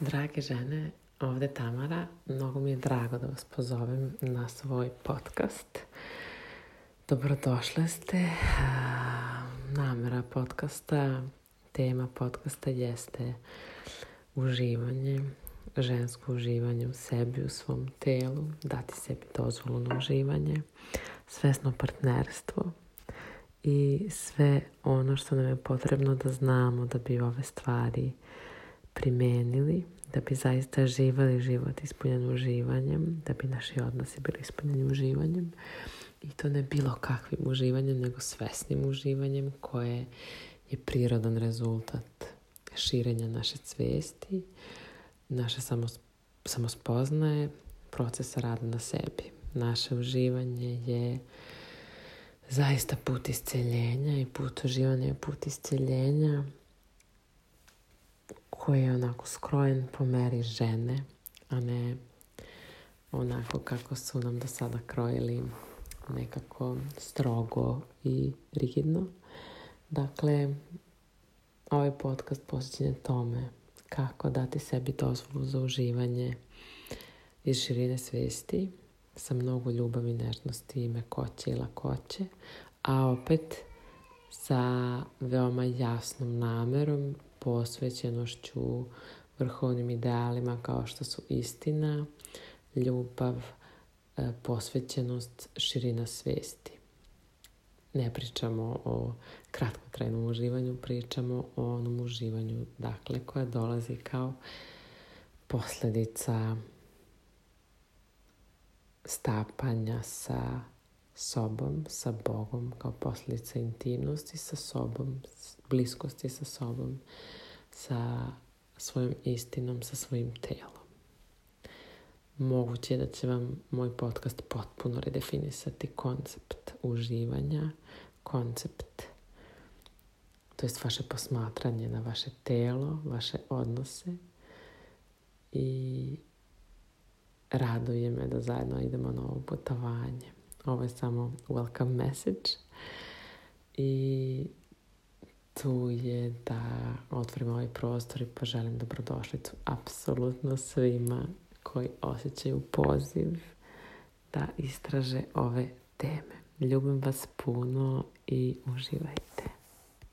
Drage žene, ovdje Tamara. Mnogo mi je drago da vas pozovem na svoj podcast. Dobrodošle ste. Namera podcasta, tema podcasta jeste uživanje, žensko uživanje u sebi, u svom telu, dati sebi dozvolu na uživanje, svesno partnerstvo i sve ono što nam je potrebno da znamo da bi ove stvari primijenili da bi zaista živali život ispunjen uživanjem, da bi naši odnosi bili ispunjeni uživanjem i to ne bilo kakvim uživanjem, nego svesnim uživanjem koje je prirodan rezultat širenja naše svijesti, naše samospoznaje, procesa rada na sebi. Naše uživanje je zaista put isceljenja i put uživanja je put isceljenja koji je onako skrojen po meri žene, a ne onako kako su nam do sada krojili nekako strogo i rigidno. Dakle, ovaj podcast posjećen tome kako dati sebi dozvolu za uživanje iz širine svijesti sa mnogo ljubavi, nežnosti i mekoće i lakoće, a opet sa veoma jasnom namerom posvećenošću, vrhovnim idealima kao što su istina, ljubav, e, posvećenost, širina svijesti. Ne pričamo o kratkotrajnom uživanju, pričamo o onom uživanju dakle, koja dolazi kao posljedica stapanja sa sobom, sa Bogom, kao posljedica intimnosti sa sobom, bliskosti sa sobom, sa svojom istinom, sa svojim telom. Moguće je da će vam moj podcast potpuno redefinisati koncept uživanja, koncept to jest vaše posmatranje na vaše telo, vaše odnose i raduje me da zajedno idemo na ovo putovanje ovo je samo welcome message i tu je da otvorim ovaj prostor i poželim dobrodošlicu apsolutno svima koji osjećaju poziv da istraže ove teme. Ljubim vas puno i uživajte.